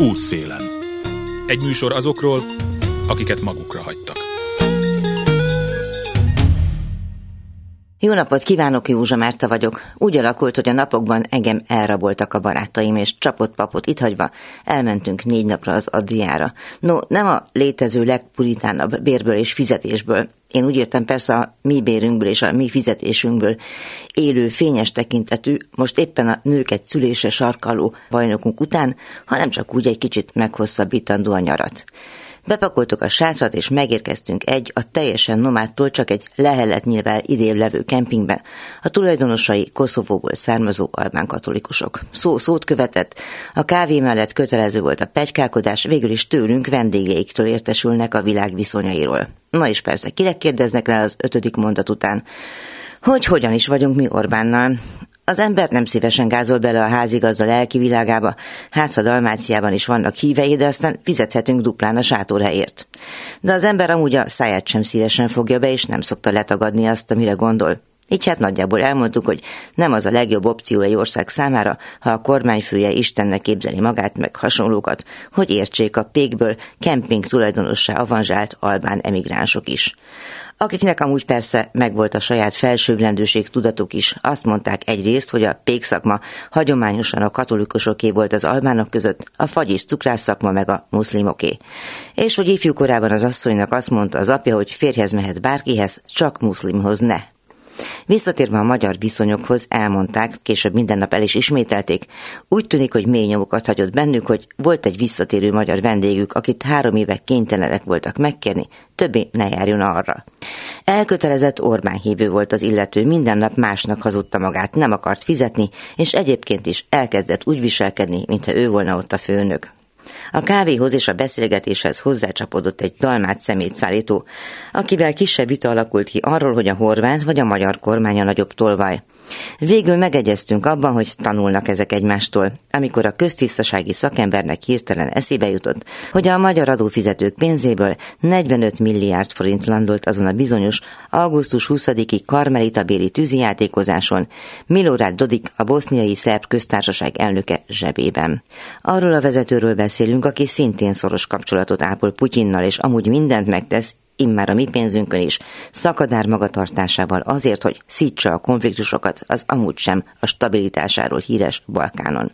Útszélen. Egy műsor azokról, akiket magukra hagytak. Jó napot kívánok, Józsa Márta vagyok. Úgy alakult, hogy a napokban engem elraboltak a barátaim, és csapott papot itt hagyva elmentünk négy napra az Adriára. No, nem a létező legpuritánabb bérből és fizetésből. Én úgy értem persze a mi bérünkből és a mi fizetésünkből élő fényes tekintetű, most éppen a nőket szülése sarkaló bajnokunk után, hanem csak úgy egy kicsit meghosszabbítandó a nyarat. Bepakoltuk a sátrat, és megérkeztünk egy a teljesen nomádtól csak egy leheletnyivel idén levő kempingbe. A tulajdonosai Koszovóból származó albán katolikusok. Szó szót követett, a kávé mellett kötelező volt a pegykálkodás, végül is tőlünk vendégeiktől értesülnek a világ viszonyairól. Na és persze, kire kérdeznek rá az ötödik mondat után? Hogy hogyan is vagyunk mi Orbánnal? Az ember nem szívesen gázol bele a házigazda lelki világába, hát ha Dalmáciában is vannak hívei, de aztán fizethetünk duplán a sátorhelyért. De az ember amúgy a száját sem szívesen fogja be, és nem szokta letagadni azt, amire gondol. Így hát nagyjából elmondtuk, hogy nem az a legjobb opció egy ország számára, ha a kormányfője Istennek képzeli magát meg hasonlókat, hogy értsék a pékből kemping tulajdonossá avanzsált albán emigránsok is. Akiknek amúgy persze megvolt a saját felsőbbrendűség tudatuk is, azt mondták egyrészt, hogy a pékszakma hagyományosan a katolikusoké volt az albánok között, a fagy és cukrás szakma meg a muszlimoké. És hogy ifjúkorában az asszonynak azt mondta az apja, hogy férjhez mehet bárkihez, csak muszlimhoz ne. Visszatérve a magyar viszonyokhoz, elmondták, később minden nap el is ismételték, úgy tűnik, hogy mély nyomokat hagyott bennük, hogy volt egy visszatérő magyar vendégük, akit három éve kénytelenek voltak megkérni, többé ne járjon arra. Elkötelezett Orbán hívő volt az illető, minden nap másnak hazudta magát, nem akart fizetni, és egyébként is elkezdett úgy viselkedni, mintha ő volna ott a főnök. A kávéhoz és a beszélgetéshez hozzácsapodott egy dalmát szemétszállító, akivel kisebb vita alakult ki arról, hogy a horvát vagy a magyar kormány a nagyobb tolvaj. Végül megegyeztünk abban, hogy tanulnak ezek egymástól, amikor a köztisztasági szakembernek hirtelen eszébe jutott, hogy a magyar adófizetők pénzéből 45 milliárd forint landolt azon a bizonyos augusztus 20-i Karmelita béli tűzijátékozáson Milorad Dodik, a boszniai szerb köztársaság elnöke zsebében. Arról a vezetőről beszélünk, aki szintén szoros kapcsolatot ápol Putyinnal, és amúgy mindent megtesz, immár a mi pénzünkön is, szakadár magatartásával azért, hogy szítsa a konfliktusokat az amúgy sem a stabilitásáról híres Balkánon.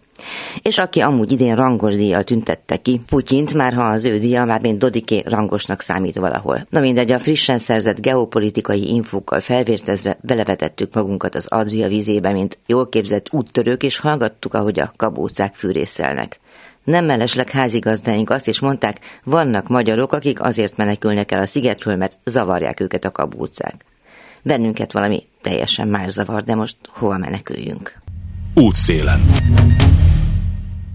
És aki amúgy idén rangos díjjal tüntette ki Putyint, már ha az ő díja már mint Dodiké rangosnak számít valahol. Na mindegy, a frissen szerzett geopolitikai infókkal felvértezve belevetettük magunkat az Adria vízébe, mint jól képzett úttörők, és hallgattuk, ahogy a kabócák fűrészelnek. Nem mellesleg házigazdáink azt is mondták, vannak magyarok, akik azért menekülnek el a szigetről, mert zavarják őket a kabúcák. Bennünket valami teljesen más zavar, de most hova meneküljünk? Útszélen.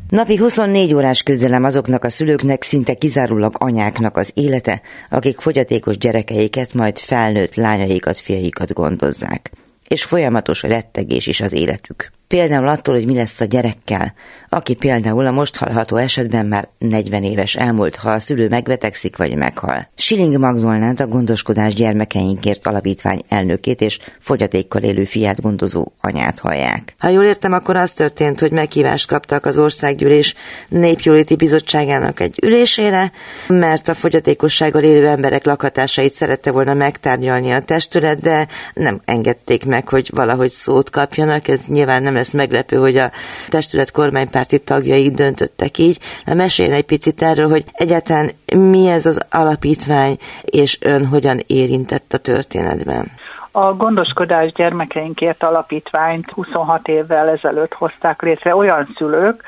Napi 24 órás közelem azoknak a szülőknek, szinte kizárólag anyáknak az élete, akik fogyatékos gyerekeiket, majd felnőtt lányaikat, fiaikat gondozzák. És folyamatos rettegés is az életük. Például attól, hogy mi lesz a gyerekkel, aki például a most hallható esetben már 40 éves elmúlt, ha a szülő megbetegszik vagy meghal. Schilling Magdolnát a Gondoskodás Gyermekeinkért Alapítvány elnökét és fogyatékkal élő fiát gondozó anyát hallják. Ha jól értem, akkor az történt, hogy meghívást kaptak az Országgyűlés Népjóléti Bizottságának egy ülésére, mert a fogyatékossággal élő emberek lakhatásait szerette volna megtárgyalni a testület, de nem engedték meg, hogy valahogy szót kapjanak, ez nyilván nem lesz meglepő, hogy a testület kormánypárti tagjai döntöttek így. Na, mesélj egy picit erről, hogy egyáltalán mi ez az alapítvány, és ön hogyan érintett a történetben? A Gondoskodás Gyermekeinkért Alapítványt 26 évvel ezelőtt hozták létre olyan szülők,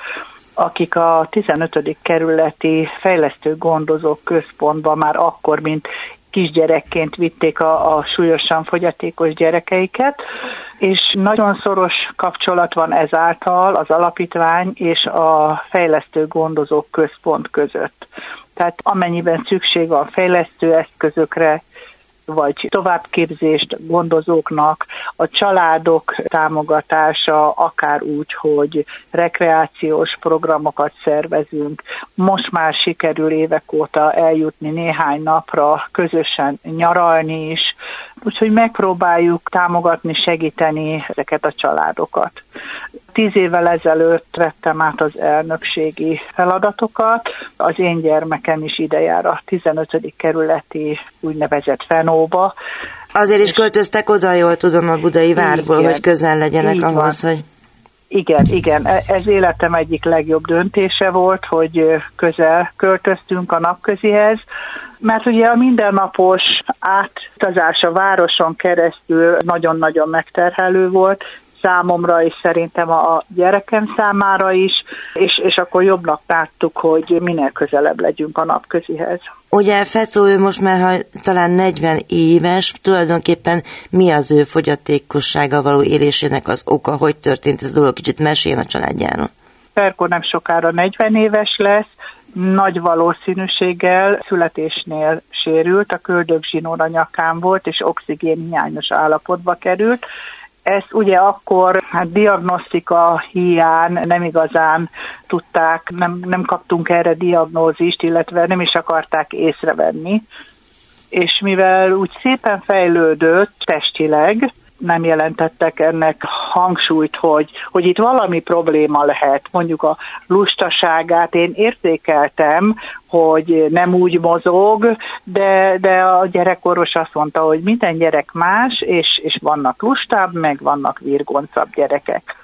akik a 15. kerületi fejlesztő gondozók központba már akkor, mint kisgyerekként vitték a, a súlyosan fogyatékos gyerekeiket, és nagyon szoros kapcsolat van ezáltal az alapítvány és a fejlesztő gondozók központ között. Tehát amennyiben szükség van fejlesztő eszközökre, vagy továbbképzést gondozóknak, a családok támogatása, akár úgy, hogy rekreációs programokat szervezünk. Most már sikerül évek óta eljutni néhány napra, közösen nyaralni is, úgyhogy megpróbáljuk támogatni, segíteni ezeket a családokat. Tíz évvel ezelőtt vettem át az elnökségi feladatokat, az én gyermekem is ide jár a 15. kerületi úgynevezett Fenóba. Azért is költöztek oda, jól tudom, a budai várból, igen, hogy közel legyenek ahhoz, van. hogy... Igen, igen, e- ez életem egyik legjobb döntése volt, hogy közel költöztünk a napközihez, mert ugye a mindennapos átutazás a városon keresztül nagyon-nagyon megterhelő volt, számomra, és szerintem a gyerekem számára is, és, és akkor jobbnak láttuk, hogy minél közelebb legyünk a napközihez. Ugye Fecó, ő most már talán 40 éves, tulajdonképpen mi az ő fogyatékossága való élésének az oka, hogy történt ez a dolog, kicsit mesél a családjáról. Perkor nem sokára 40 éves lesz, nagy valószínűséggel születésnél sérült, a köldögzsinór a nyakán volt, és oxigén hiányos állapotba került, ezt ugye akkor hát diagnosztika hiány nem igazán tudták, nem, nem kaptunk erre diagnózist, illetve nem is akarták észrevenni. És mivel úgy szépen fejlődött testileg, nem jelentettek ennek hangsúlyt, hogy, hogy itt valami probléma lehet. Mondjuk a lustaságát én értékeltem, hogy nem úgy mozog, de, de a gyerekorvos azt mondta, hogy minden gyerek más, és, és vannak lustább, meg vannak virgoncabb gyerekek.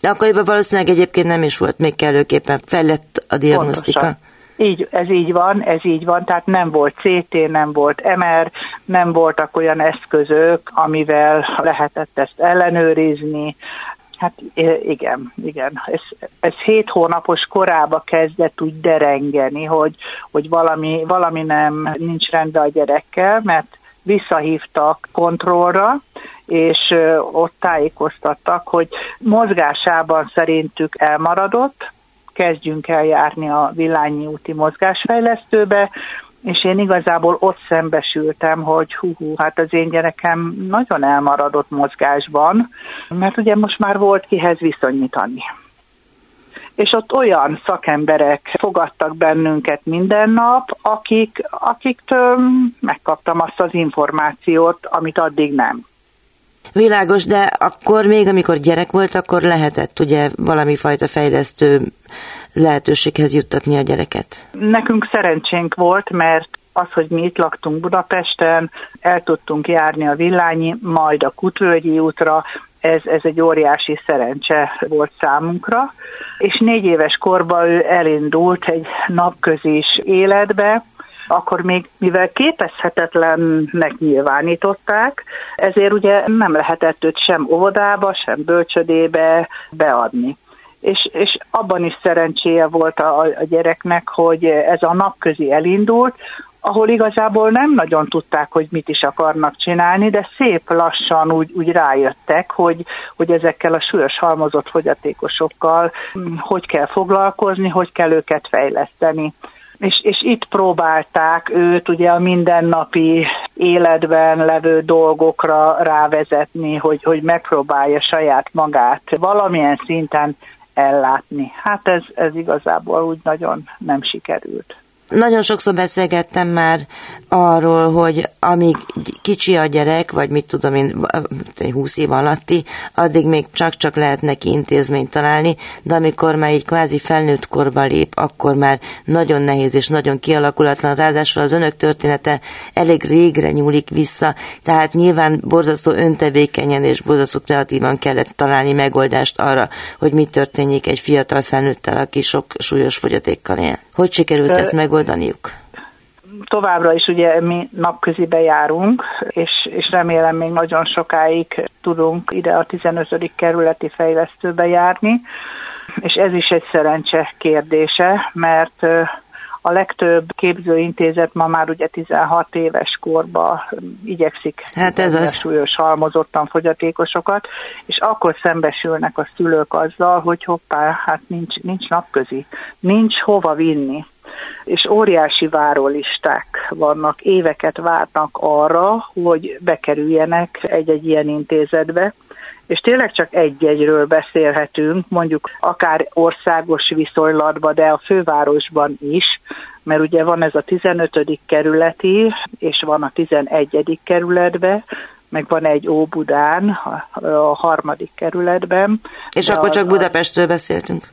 De akkoriban valószínűleg egyébként nem is volt még kellőképpen fejlett a diagnosztika. Pontosan. Így, ez így van, ez így van, tehát nem volt CT, nem volt MR, nem voltak olyan eszközök, amivel lehetett ezt ellenőrizni, Hát igen, igen. Ez, ez hét hónapos korába kezdett úgy derengeni, hogy, hogy valami, valami nem nincs rendben a gyerekkel, mert visszahívtak kontrollra, és ott tájékoztattak, hogy mozgásában szerintük elmaradott, kezdjünk el járni a Villányi úti mozgásfejlesztőbe, és én igazából ott szembesültem, hogy hú, hú, hát az én gyerekem nagyon elmaradott mozgásban, mert ugye most már volt kihez viszonyítani. És ott olyan szakemberek fogadtak bennünket minden nap, akik, akiktől megkaptam azt az információt, amit addig nem. Világos, de akkor még, amikor gyerek volt, akkor lehetett ugye valami fajta fejlesztő lehetőséghez juttatni a gyereket? Nekünk szerencsénk volt, mert az, hogy mi itt laktunk Budapesten, el tudtunk járni a Villányi, majd a Kutvölgyi útra, ez, ez egy óriási szerencse volt számunkra. És négy éves korban ő elindult egy napközis életbe, akkor még mivel képezhetetlennek nyilvánították, ezért ugye nem lehetett őt sem óvodába, sem bölcsödébe beadni. És, és abban is szerencséje volt a, a gyereknek, hogy ez a napközi elindult, ahol igazából nem nagyon tudták, hogy mit is akarnak csinálni, de szép lassan úgy, úgy rájöttek, hogy, hogy ezekkel a súlyos halmozott fogyatékosokkal hm, hogy kell foglalkozni, hogy kell őket fejleszteni és, és itt próbálták őt ugye a mindennapi életben levő dolgokra rávezetni, hogy, hogy megpróbálja saját magát valamilyen szinten ellátni. Hát ez, ez igazából úgy nagyon nem sikerült. Nagyon sokszor beszélgettem már arról, hogy amíg kicsi a gyerek, vagy mit tudom én, 20 év alatti, addig még csak-csak lehet neki intézményt találni, de amikor már így kvázi felnőtt korba lép, akkor már nagyon nehéz és nagyon kialakulatlan, ráadásul az önök története elég régre nyúlik vissza, tehát nyilván borzasztó öntevékenyen és borzasztó kreatívan kellett találni megoldást arra, hogy mi történjék egy fiatal felnőttel, aki sok súlyos fogyatékkal él. Hogy sikerült ezt megoldaniuk? Továbbra is ugye mi napközibe járunk, és, és remélem még nagyon sokáig tudunk ide a 15. kerületi fejlesztőbe járni, és ez is egy szerencse kérdése, mert a legtöbb képzőintézet ma már ugye 16 éves korba igyekszik hát ez az. súlyos halmozottan fogyatékosokat, és akkor szembesülnek a szülők azzal, hogy hoppá, hát nincs, nincs napközi, nincs hova vinni és óriási várólisták vannak, éveket várnak arra, hogy bekerüljenek egy-egy ilyen intézetbe, és tényleg csak egy-egyről beszélhetünk, mondjuk akár országos viszonylatban, de a fővárosban is, mert ugye van ez a 15. kerületi, és van a 11. kerületbe, meg van egy Óbudán, a harmadik kerületben. És akkor csak Budapestről beszéltünk?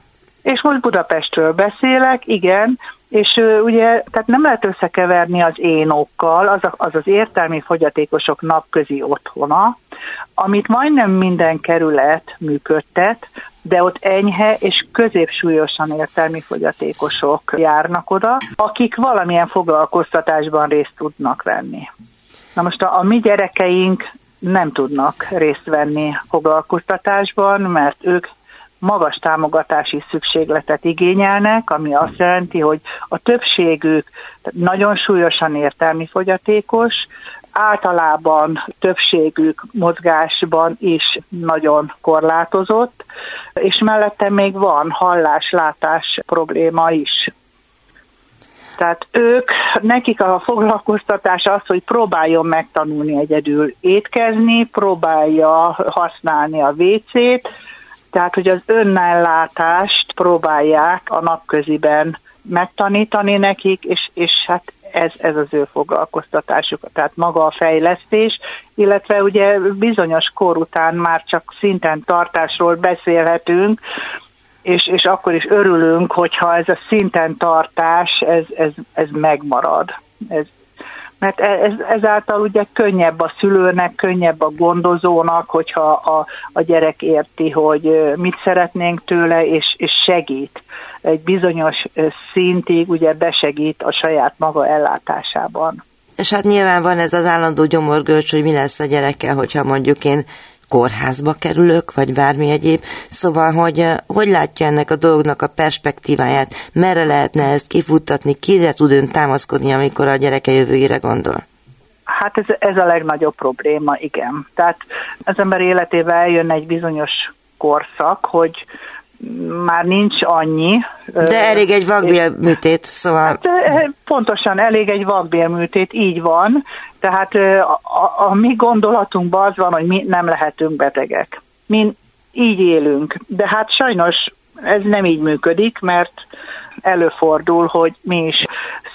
És most Budapestről beszélek, igen, és ugye, tehát nem lehet összekeverni az énokkal, az, az az értelmi fogyatékosok napközi otthona, amit majdnem minden kerület működtet, de ott enyhe és középsúlyosan értelmi fogyatékosok járnak oda, akik valamilyen foglalkoztatásban részt tudnak venni. Na most a, a mi gyerekeink nem tudnak részt venni foglalkoztatásban, mert ők magas támogatási szükségletet igényelnek, ami azt jelenti, hogy a többségük nagyon súlyosan értelmi fogyatékos, általában többségük mozgásban is nagyon korlátozott, és mellette még van hallás-látás probléma is. Tehát ők, nekik a foglalkoztatás az, hogy próbáljon megtanulni egyedül étkezni, próbálja használni a WC-t, tehát, hogy az önellátást próbálják a napköziben megtanítani nekik, és, és hát ez, ez az ő foglalkoztatásuk, tehát maga a fejlesztés, illetve ugye bizonyos kor után már csak szinten tartásról beszélhetünk, és, és akkor is örülünk, hogyha ez a szinten tartás, ez, ez, ez megmarad. Ez, mert e, ez, ezáltal ugye könnyebb a szülőnek, könnyebb a gondozónak, hogyha a, a gyerek érti, hogy mit szeretnénk tőle, és, és segít. Egy bizonyos szintig ugye besegít a saját maga ellátásában. És hát nyilván van ez az állandó gyomorgörcs, hogy mi lesz a gyerekkel, hogyha mondjuk én kórházba kerülök, vagy bármi egyéb. Szóval, hogy hogy látja ennek a dolognak a perspektíváját, merre lehetne ezt kifuttatni, kire tud ön támaszkodni, amikor a gyereke jövőjére gondol? Hát ez, ez a legnagyobb probléma, igen. Tehát az ember életével eljön egy bizonyos korszak, hogy már nincs annyi. De elég egy vakbélműtét, szóval... Hát, pontosan, elég egy vakbélműtét, így van. Tehát a, a, a mi gondolatunkban az van, hogy mi nem lehetünk betegek. Mi így élünk, de hát sajnos ez nem így működik, mert előfordul, hogy mi is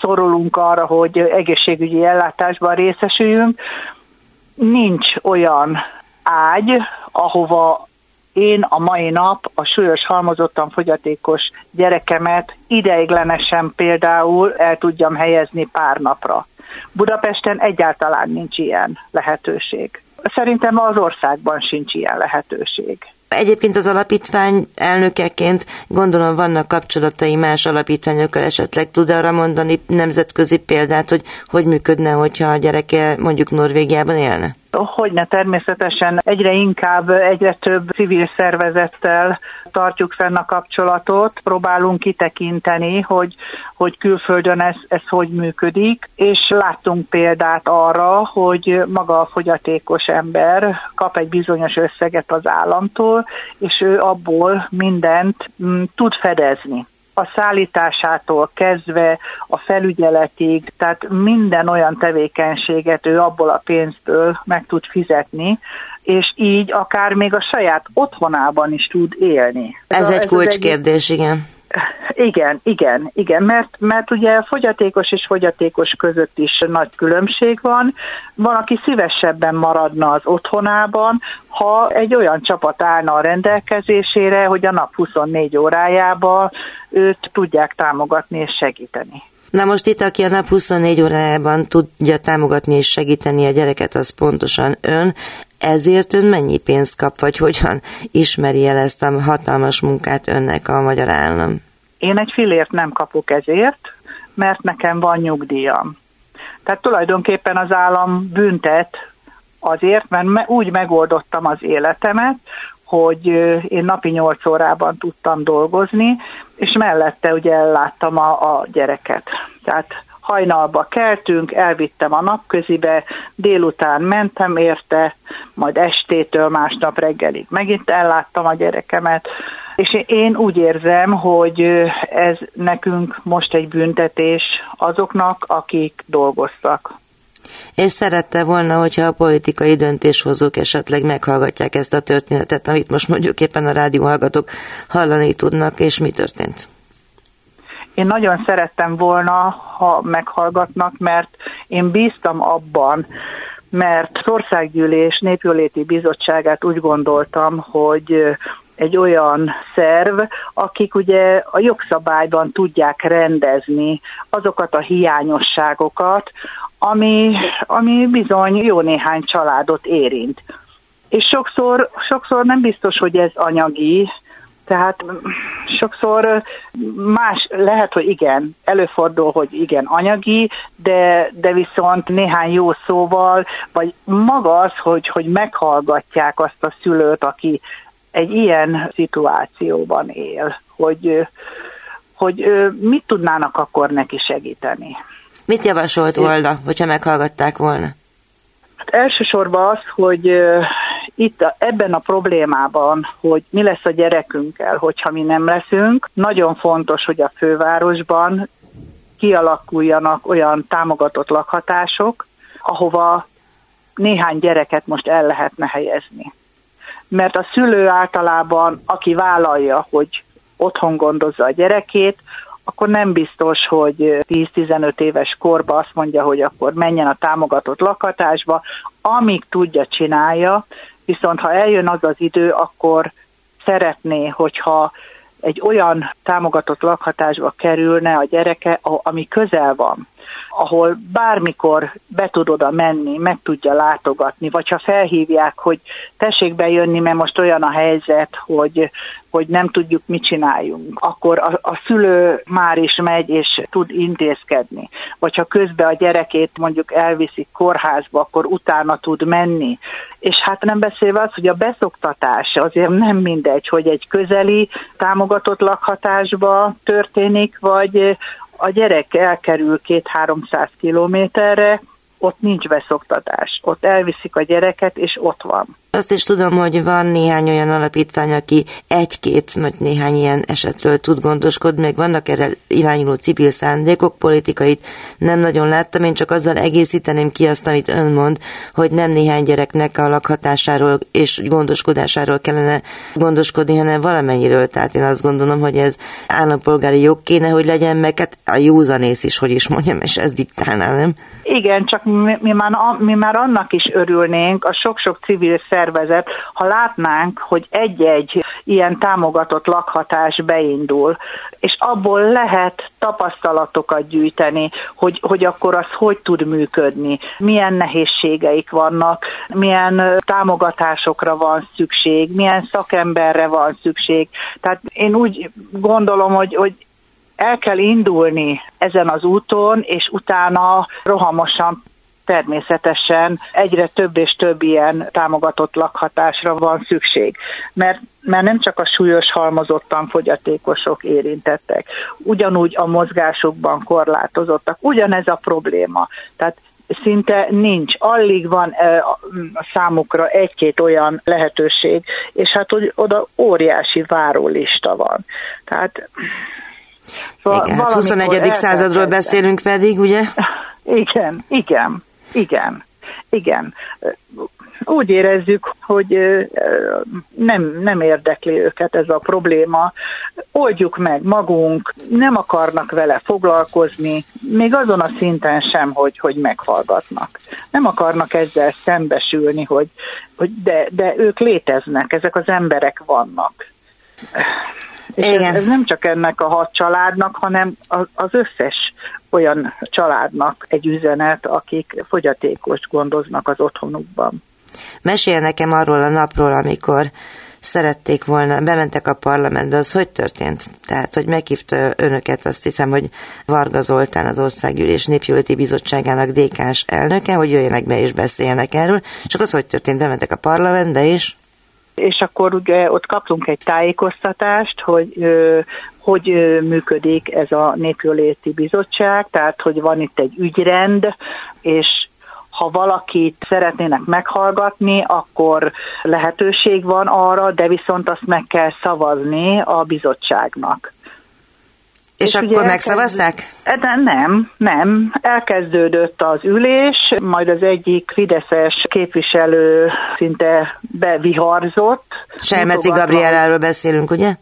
szorulunk arra, hogy egészségügyi ellátásban részesüljünk. Nincs olyan ágy, ahova én a mai nap a súlyos halmozottan fogyatékos gyerekemet ideiglenesen például el tudjam helyezni pár napra. Budapesten egyáltalán nincs ilyen lehetőség. Szerintem az országban sincs ilyen lehetőség. Egyébként az alapítvány elnökeként gondolom vannak kapcsolatai más alapítványokkal, esetleg tud arra mondani nemzetközi példát, hogy hogy működne, hogyha a gyereke mondjuk Norvégiában élne? Hogyne természetesen egyre inkább, egyre több civil szervezettel tartjuk fenn a kapcsolatot, próbálunk kitekinteni, hogy, hogy külföldön ez, ez hogy működik, és láttunk példát arra, hogy maga a fogyatékos ember kap egy bizonyos összeget az államtól, és ő abból mindent mm, tud fedezni a szállításától kezdve a felügyeletig, tehát minden olyan tevékenységet ő abból a pénzből meg tud fizetni, és így akár még a saját otthonában is tud élni. Ez, ez egy kulcskérdés, igen. Igen, igen, igen, mert, mert ugye fogyatékos és fogyatékos között is nagy különbség van. Van, aki szívesebben maradna az otthonában, ha egy olyan csapat állna a rendelkezésére, hogy a nap 24 órájába őt tudják támogatni és segíteni. Na most itt, aki a nap 24 órájában tudja támogatni és segíteni a gyereket, az pontosan ön. Ezért ön mennyi pénzt kap, vagy hogyan ismeri el ezt a hatalmas munkát önnek a magyar állam? Én egy filért nem kapok ezért, mert nekem van nyugdíjam. Tehát tulajdonképpen az állam büntet azért, mert úgy megoldottam az életemet, hogy én napi 8 órában tudtam dolgozni, és mellette ugye elláttam a, a gyereket. Tehát hajnalba keltünk, elvittem a napközibe, délután mentem érte, majd estétől másnap reggelig megint elláttam a gyerekemet, és én úgy érzem, hogy ez nekünk most egy büntetés azoknak, akik dolgoztak. És szerette volna, hogyha a politikai döntéshozók esetleg meghallgatják ezt a történetet, amit most mondjuk éppen a rádióhallgatók hallani tudnak, és mi történt? Én nagyon szerettem volna, ha meghallgatnak, mert én bíztam abban, mert az Országgyűlés Népjóléti Bizottságát úgy gondoltam, hogy egy olyan szerv, akik ugye a jogszabályban tudják rendezni azokat a hiányosságokat, ami, ami bizony jó néhány családot érint. És sokszor, sokszor nem biztos, hogy ez anyagi, tehát sokszor más, lehet, hogy igen, előfordul, hogy igen, anyagi, de, de viszont néhány jó szóval, vagy maga az, hogy, hogy meghallgatják azt a szülőt, aki egy ilyen szituációban él, hogy, hogy mit tudnának akkor neki segíteni. Mit javasolt volna, hogyha meghallgatták volna? Hát elsősorban az, hogy itt a, ebben a problémában, hogy mi lesz a gyerekünkkel, hogyha mi nem leszünk, nagyon fontos, hogy a fővárosban kialakuljanak olyan támogatott lakhatások, ahova néhány gyereket most el lehetne helyezni. Mert a szülő általában, aki vállalja, hogy otthon gondozza a gyerekét, akkor nem biztos, hogy 10-15 éves korba azt mondja, hogy akkor menjen a támogatott lakhatásba, amíg tudja, csinálja, viszont ha eljön az az idő, akkor szeretné, hogyha egy olyan támogatott lakhatásba kerülne a gyereke, ami közel van, ahol bármikor be tud oda menni, meg tudja látogatni, vagy ha felhívják, hogy tessék bejönni, mert most olyan a helyzet, hogy hogy nem tudjuk, mit csináljunk, akkor a, a szülő már is megy és tud intézkedni. Vagy ha közben a gyerekét mondjuk elviszik kórházba, akkor utána tud menni. És hát nem beszélve az, hogy a beszoktatás azért nem mindegy, hogy egy közeli támogatott lakhatásba történik, vagy a gyerek elkerül két-háromszáz kilométerre, ott nincs beszoktatás. Ott elviszik a gyereket, és ott van. Azt is tudom, hogy van néhány olyan alapítvány, aki egy-két, vagy néhány ilyen esetről tud gondoskodni, meg vannak erre irányuló civil szándékok, politikait nem nagyon láttam, én csak azzal egészíteném ki azt, amit ön mond, hogy nem néhány gyereknek a lakhatásáról és gondoskodásáról kellene gondoskodni, hanem valamennyiről. Tehát én azt gondolom, hogy ez állampolgári jog kéne, hogy legyen, meg hát a józanész is, hogy is mondjam, és ez diktálná, nem? Igen, csak mi, mi, már, mi már annak is örülnénk, a sok-sok civil szervezet, ha látnánk, hogy egy-egy ilyen támogatott lakhatás beindul, és abból lehet tapasztalatokat gyűjteni, hogy, hogy akkor az hogy tud működni, milyen nehézségeik vannak, milyen támogatásokra van szükség, milyen szakemberre van szükség. Tehát én úgy gondolom, hogy, hogy el kell indulni ezen az úton, és utána rohamosan természetesen egyre több és több ilyen támogatott lakhatásra van szükség. Mert, mert nem csak a súlyos halmozottan fogyatékosok érintettek, ugyanúgy a mozgásokban korlátozottak, ugyanez a probléma. Tehát szinte nincs. Alig van a számukra egy-két olyan lehetőség, és hát hogy oda óriási várólista van. Tehát igen, hát 21. századról beszélünk pedig, ugye? Igen, igen, igen, igen. Úgy érezzük, hogy nem, nem érdekli őket ez a probléma. Oldjuk meg magunk, nem akarnak vele foglalkozni, még azon a szinten sem, hogy, hogy meghallgatnak. Nem akarnak ezzel szembesülni, hogy, hogy de, de ők léteznek, ezek az emberek vannak. És Igen. Ez, ez nem csak ennek a hat családnak, hanem az összes olyan családnak egy üzenet, akik fogyatékos gondoznak az otthonukban. Mesél nekem arról a napról, amikor szerették volna, bementek a parlamentbe, az hogy történt? Tehát, hogy meghívta önöket, azt hiszem, hogy Varga Zoltán az Országgyűlés Népjóléti Bizottságának dékás elnöke, hogy jöjjenek be és beszéljenek erről, és akkor az hogy történt? Bementek a parlamentbe, és és akkor ugye ott kaptunk egy tájékoztatást, hogy hogy működik ez a népjóléti bizottság, tehát hogy van itt egy ügyrend, és ha valakit szeretnének meghallgatni, akkor lehetőség van arra, de viszont azt meg kell szavazni a bizottságnak. És, és akkor megszavazták? De nem, nem. Elkezdődött az ülés, majd az egyik fideszes képviselő szinte beviharzott. Selmeci Gabrieláról beszélünk, ugye?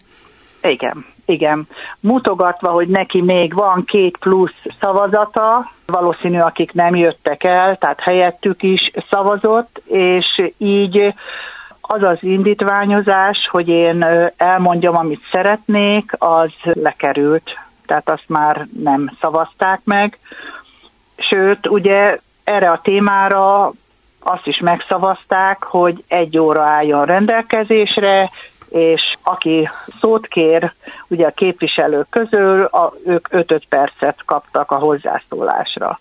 Igen, igen, mutogatva, hogy neki még van két plusz szavazata, valószínű, akik nem jöttek el, tehát helyettük is szavazott, és így az az indítványozás, hogy én elmondjam, amit szeretnék, az lekerült. Tehát azt már nem szavazták meg. Sőt, ugye erre a témára azt is megszavazták, hogy egy óra álljon rendelkezésre, és aki szót kér, ugye a képviselők közül, a, ők 5 percet kaptak a hozzászólásra.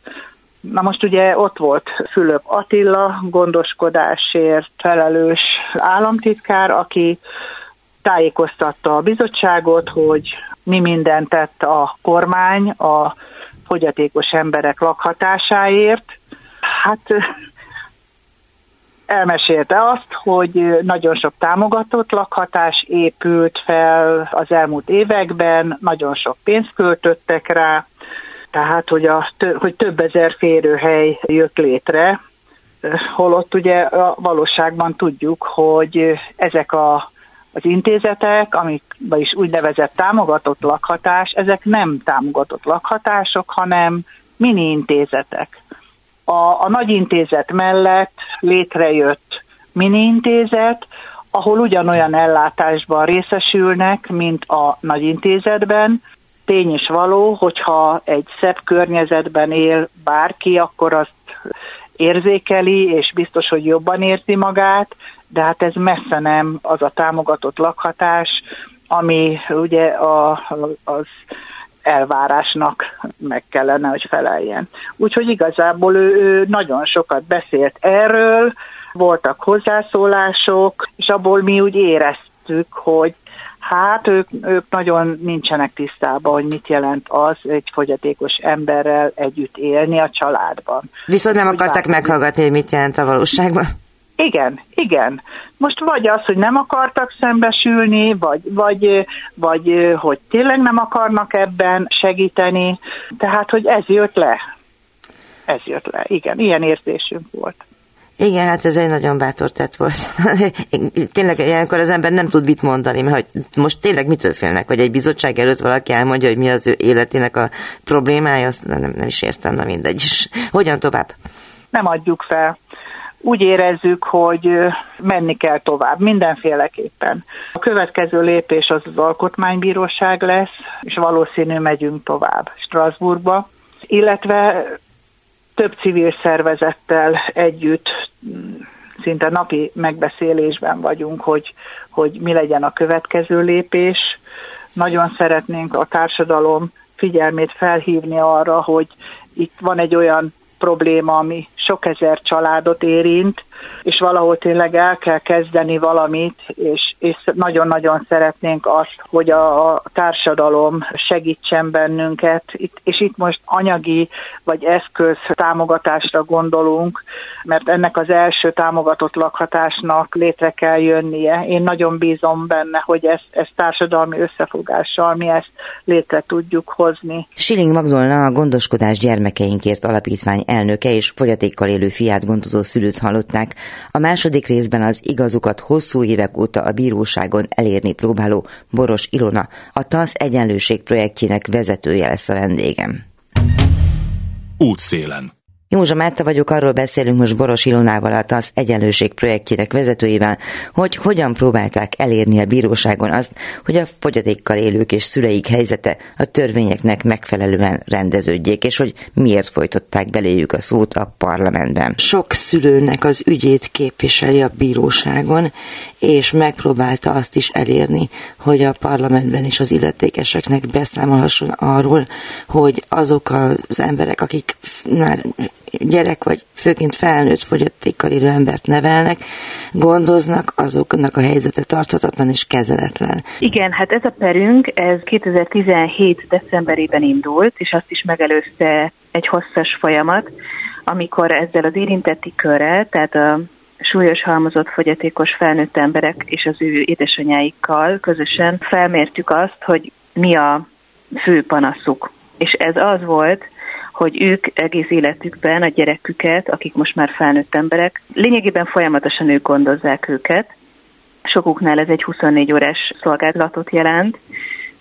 Na most ugye ott volt Fülöp Attila, gondoskodásért felelős államtitkár, aki tájékoztatta a bizottságot, hogy mi mindent tett a kormány a fogyatékos emberek lakhatásáért. Hát elmesélte azt, hogy nagyon sok támogatott lakhatás épült fel az elmúlt években, nagyon sok pénzt költöttek rá, tehát hogy, a, hogy több ezer férőhely jött létre, holott ugye a valóságban tudjuk, hogy ezek a, az intézetek, amik is úgynevezett támogatott lakhatás, ezek nem támogatott lakhatások, hanem mini intézetek. A, a nagy intézet mellett létrejött mini intézet, ahol ugyanolyan ellátásban részesülnek, mint a nagy intézetben, tény is való, hogyha egy szebb környezetben él bárki, akkor azt érzékeli, és biztos, hogy jobban érzi magát, de hát ez messze nem az a támogatott lakhatás, ami ugye a, az elvárásnak meg kellene, hogy feleljen. Úgyhogy igazából ő, ő nagyon sokat beszélt erről, voltak hozzászólások, és abból mi úgy éreztük, hogy Hát ők, ők nagyon nincsenek tisztában, hogy mit jelent az egy fogyatékos emberrel együtt élni a családban. Viszont nem akarták meghallgatni, hogy mit jelent a valóságban? Igen, igen. Most vagy az, hogy nem akartak szembesülni, vagy, vagy, vagy hogy tényleg nem akarnak ebben segíteni. Tehát, hogy ez jött le. Ez jött le, igen. Ilyen érzésünk volt. Igen, hát ez egy nagyon bátor tett volt. tényleg ilyenkor az ember nem tud mit mondani, mert hogy most tényleg mitől félnek, hogy egy bizottság előtt valaki elmondja, hogy mi az ő életének a problémája, azt nem, nem is értem, na mindegy is. Hogyan tovább? Nem adjuk fel. Úgy érezzük, hogy menni kell tovább, mindenféleképpen. A következő lépés az az alkotmánybíróság lesz, és valószínű megyünk tovább Strasbourgba, illetve több civil szervezettel együtt szinte napi megbeszélésben vagyunk, hogy, hogy mi legyen a következő lépés. Nagyon szeretnénk a társadalom figyelmét felhívni arra, hogy itt van egy olyan probléma, ami sok ezer családot érint, és valahol tényleg el kell kezdeni valamit, és, és nagyon-nagyon szeretnénk azt, hogy a, a társadalom segítsen bennünket, itt, és itt most anyagi vagy eszköz támogatásra gondolunk, mert ennek az első támogatott lakhatásnak létre kell jönnie. Én nagyon bízom benne, hogy ezt, ezt társadalmi összefogással mi ezt létre tudjuk hozni. Siling Magdolna a Gondoskodás Gyermekeinkért Alapítvány elnöke és fogyatékkal élő fiát gondozó szülőt hallották. A második részben az igazukat hosszú évek óta a bíróságon elérni próbáló Boros Ilona, a TASZ egyenlőség projektjének vezetője lesz a vendégem. Útszélen. Józsa Márta vagyok, arról beszélünk most Boros Ilonával, a TASZ egyenlőség projektjének vezetőjével, hogy hogyan próbálták elérni a bíróságon azt, hogy a fogyatékkal élők és szüleik helyzete a törvényeknek megfelelően rendeződjék, és hogy miért folytották beléjük a szót a parlamentben. Sok szülőnek az ügyét képviseli a bíróságon, és megpróbálta azt is elérni, hogy a parlamentben is az illetékeseknek beszámolhasson arról, hogy azok az emberek, akik már gyerek vagy főként felnőtt fogyatékkal élő embert nevelnek, gondoznak, azoknak a helyzete tarthatatlan és kezeletlen. Igen, hát ez a perünk, ez 2017. decemberében indult, és azt is megelőzte egy hosszas folyamat, amikor ezzel az érintetti körrel, tehát a súlyos halmozott fogyatékos felnőtt emberek és az ő édesanyáikkal közösen felmértük azt, hogy mi a fő panaszuk. És ez az volt, hogy ők egész életükben a gyereküket, akik most már felnőtt emberek, lényegében folyamatosan ők gondozzák őket. Sokuknál ez egy 24 órás szolgálatot jelent,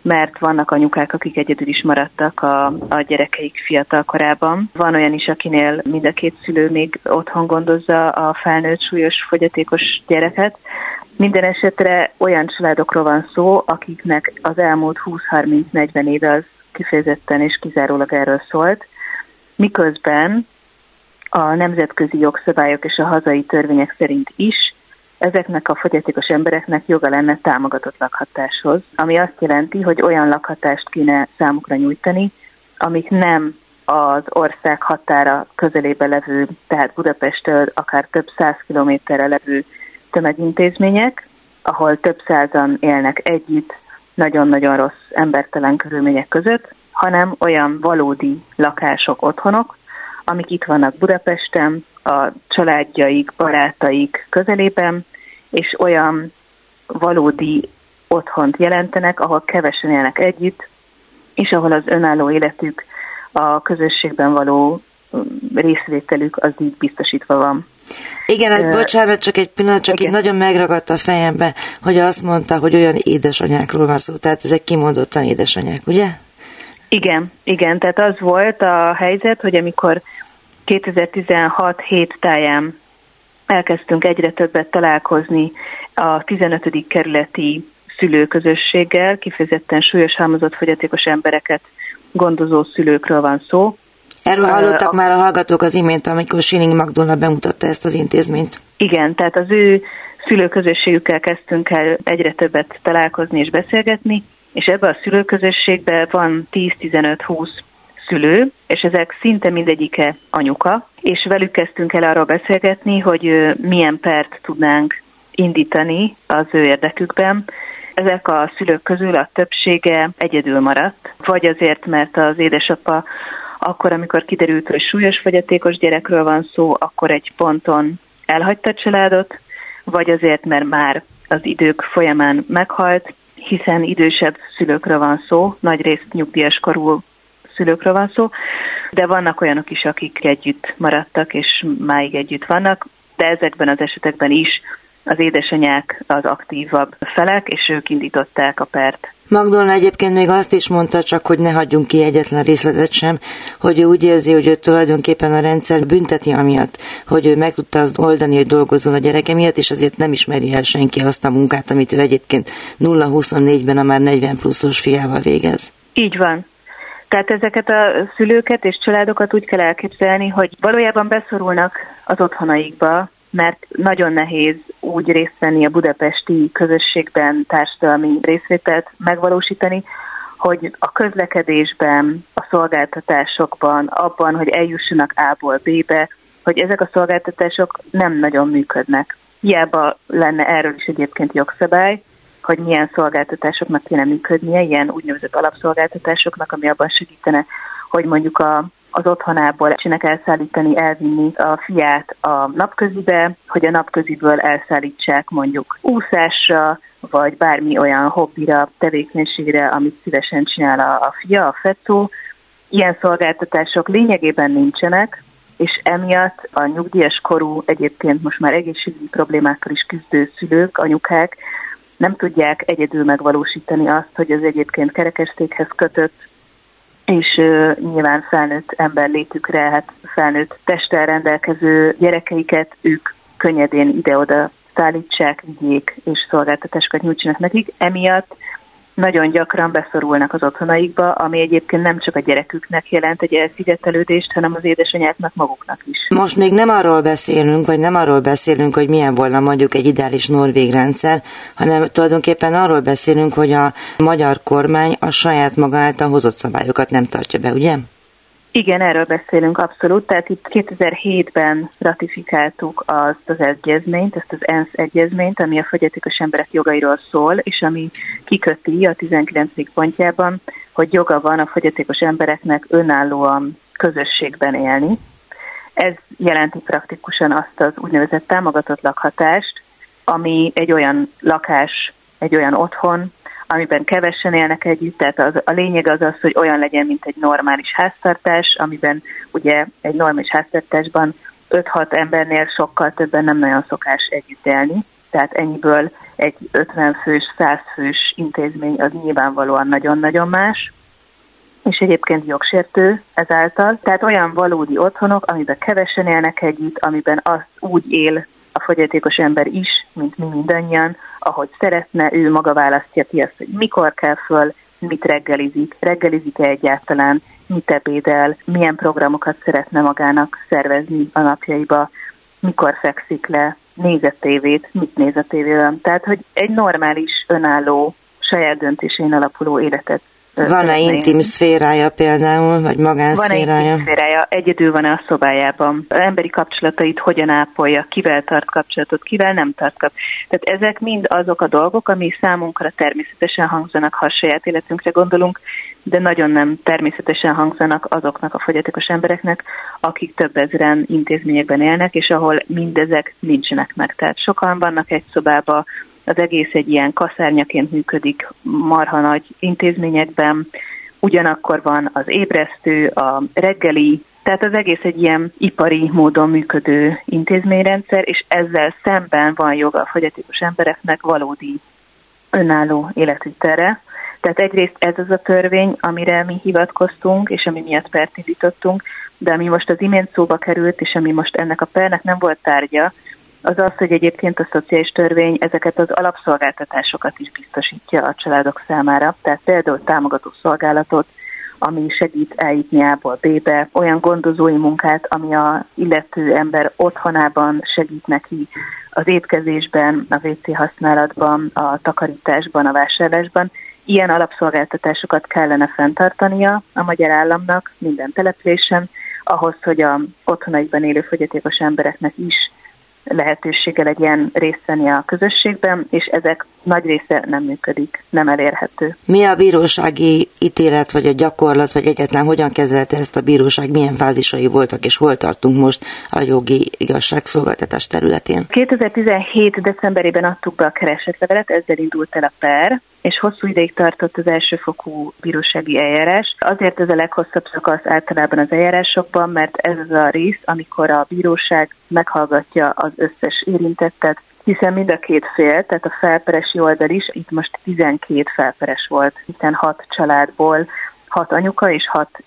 mert vannak anyukák, akik egyedül is maradtak a, a gyerekeik fiatal korában. Van olyan is, akinél mind a két szülő még otthon gondozza a felnőtt súlyos fogyatékos gyereket. Minden esetre olyan családokról van szó, akiknek az elmúlt 20-30-40 éve az kifejezetten és kizárólag erről szólt, miközben a nemzetközi jogszabályok és a hazai törvények szerint is ezeknek a fogyatékos embereknek joga lenne támogatott lakhatáshoz, ami azt jelenti, hogy olyan lakhatást kéne számukra nyújtani, amik nem az ország határa közelébe levő, tehát Budapesttől akár több száz kilométerre levő tömegintézmények, ahol több százan élnek együtt, nagyon-nagyon rossz embertelen körülmények között, hanem olyan valódi lakások, otthonok, amik itt vannak Budapesten, a családjaik, barátaik közelében, és olyan valódi otthont jelentenek, ahol kevesen élnek együtt, és ahol az önálló életük, a közösségben való részvételük az így biztosítva van. Igen, hát bocsánat, csak egy pillanat, csak Igen. így nagyon megragadta a fejembe, hogy azt mondta, hogy olyan édesanyákról van szó, tehát ezek kimondottan édesanyák, ugye? Igen, igen, tehát az volt a helyzet, hogy amikor 2016 hét táján elkezdtünk egyre többet találkozni a 15. kerületi szülőközösséggel, kifejezetten súlyos halmozott fogyatékos embereket gondozó szülőkről van szó. Erről hallottak a, már a hallgatók az imént, amikor Sining Magdolna bemutatta ezt az intézményt. Igen, tehát az ő szülőközösségükkel kezdtünk el egyre többet találkozni és beszélgetni, és ebbe a szülőközösségbe van 10-15-20 szülő, és ezek szinte mindegyike anyuka, és velük kezdtünk el arról beszélgetni, hogy milyen pert tudnánk indítani az ő érdekükben. Ezek a szülők közül a többsége egyedül maradt, vagy azért, mert az édesapa akkor, amikor kiderült, hogy súlyos fogyatékos gyerekről van szó, akkor egy ponton elhagyta a családot, vagy azért, mert már az idők folyamán meghalt, hiszen idősebb szülőkről van szó, nagy részt nyugdíjas korú szülőkről van szó, de vannak olyanok is, akik együtt maradtak, és máig együtt vannak, de ezekben az esetekben is az édesanyák az aktívabb felek, és ők indították a pert. Magdolna egyébként még azt is mondta, csak hogy ne hagyjunk ki egyetlen részletet sem, hogy ő úgy érzi, hogy ő tulajdonképpen a rendszer bünteti amiatt, hogy ő meg tudta azt oldani, hogy dolgozzon a gyereke miatt, és azért nem ismeri el senki azt a munkát, amit ő egyébként 0-24-ben a már 40 pluszos fiával végez. Így van. Tehát ezeket a szülőket és családokat úgy kell elképzelni, hogy valójában beszorulnak az otthonaikba, mert nagyon nehéz úgy részt venni a budapesti közösségben társadalmi részvételt megvalósítani, hogy a közlekedésben, a szolgáltatásokban, abban, hogy eljussanak A-ból B-be, hogy ezek a szolgáltatások nem nagyon működnek. Hiába lenne erről is egyébként jogszabály, hogy milyen szolgáltatásoknak kéne működnie, ilyen úgynevezett alapszolgáltatásoknak, ami abban segítene, hogy mondjuk a, az otthonából csinek elszállítani, elvinni a fiát a napközibe, hogy a napköziből elszállítsák mondjuk úszásra, vagy bármi olyan hobbira, tevékenységre, amit szívesen csinál a, a fia, a fetó. Ilyen szolgáltatások lényegében nincsenek, és emiatt a nyugdíjas korú, egyébként most már egészségügyi problémákkal is küzdő szülők, anyukák nem tudják egyedül megvalósítani azt, hogy az egyébként kerekestékhez kötött és nyilván felnőtt ember létükre, hát felnőtt testtel rendelkező gyerekeiket ők könnyedén ide-oda szállítsák, vigyék és szolgáltatásokat nyújtsanak nekik. Emiatt nagyon gyakran beszorulnak az otthonaikba, ami egyébként nem csak a gyereküknek jelent egy elszigetelődést, hanem az édesanyáknak maguknak is. Most még nem arról beszélünk, vagy nem arról beszélünk, hogy milyen volna mondjuk egy ideális norvég rendszer, hanem tulajdonképpen arról beszélünk, hogy a magyar kormány a saját maga által hozott szabályokat nem tartja be, ugye? Igen, erről beszélünk abszolút. Tehát itt 2007-ben ratifikáltuk azt az egyezményt, ezt az ENSZ egyezményt, ami a fogyatékos emberek jogairól szól, és ami kiköti a 19. pontjában, hogy joga van a fogyatékos embereknek önállóan közösségben élni. Ez jelenti praktikusan azt az úgynevezett támogatott lakhatást, ami egy olyan lakás, egy olyan otthon, amiben kevesen élnek együtt, tehát az, a lényeg az az, hogy olyan legyen, mint egy normális háztartás, amiben ugye egy normális háztartásban 5-6 embernél sokkal többen nem nagyon szokás együtt élni. tehát ennyiből egy 50 fős, 100 fős intézmény az nyilvánvalóan nagyon-nagyon más, és egyébként jogsértő ezáltal. Tehát olyan valódi otthonok, amiben kevesen élnek együtt, amiben az úgy él a fogyatékos ember is, mint mi mindannyian, ahogy szeretne, ő maga választja ki azt, hogy mikor kell föl, mit reggelizik, reggelizik-e egyáltalán, mit ebédel, milyen programokat szeretne magának szervezni a napjaiba, mikor fekszik le, néz tévét, mit néz a tévében. Tehát, hogy egy normális, önálló, saját döntésén alapuló életet van-e intim szférája például, vagy magánszférája? Van-e intim szférája? Egyedül van-e a szobájában? Az emberi kapcsolatait hogyan ápolja? Kivel tart kapcsolatot? Kivel nem tart kapcsolatot? Tehát ezek mind azok a dolgok, ami számunkra természetesen hangzanak, ha a saját életünkre gondolunk, de nagyon nem természetesen hangzanak azoknak a fogyatékos embereknek, akik több ezeren intézményekben élnek, és ahol mindezek nincsenek meg. Tehát sokan vannak egy szobába, az egész egy ilyen kaszárnyaként működik marha nagy intézményekben, ugyanakkor van az ébresztő, a reggeli, tehát az egész egy ilyen ipari módon működő intézményrendszer, és ezzel szemben van joga a fogyatékos embereknek valódi önálló életvitelre. Tehát egyrészt ez az a törvény, amire mi hivatkoztunk, és ami miatt pert indítottunk, de ami most az imént szóba került, és ami most ennek a pernek nem volt tárgya, az az, hogy egyébként a szociális törvény ezeket az alapszolgáltatásokat is biztosítja a családok számára, tehát például támogató szolgálatot, ami segít eljutni A-ból B-be, olyan gondozói munkát, ami a illető ember otthonában segít neki az étkezésben, a WC használatban, a takarításban, a vásárlásban. Ilyen alapszolgáltatásokat kellene fenntartania a magyar államnak minden településen, ahhoz, hogy a otthonaikban élő fogyatékos embereknek is lehetősége legyen részt venni a közösségben, és ezek nagy része nem működik, nem elérhető. Mi a bírósági ítélet, vagy a gyakorlat, vagy egyetlen hogyan kezelte ezt a bíróság, milyen fázisai voltak, és hol tartunk most a jogi igazságszolgáltatás területén? 2017. decemberében adtuk be a keresetlevelet, ezzel indult el a per, és hosszú ideig tartott az elsőfokú bírósági eljárás. Azért ez a leghosszabb szakasz általában az eljárásokban, mert ez az a rész, amikor a bíróság meghallgatja az összes érintettet, hiszen mind a két fél, tehát a felperesi oldal is, itt most 12 felperes volt, hiszen hat családból hat anyuka és hat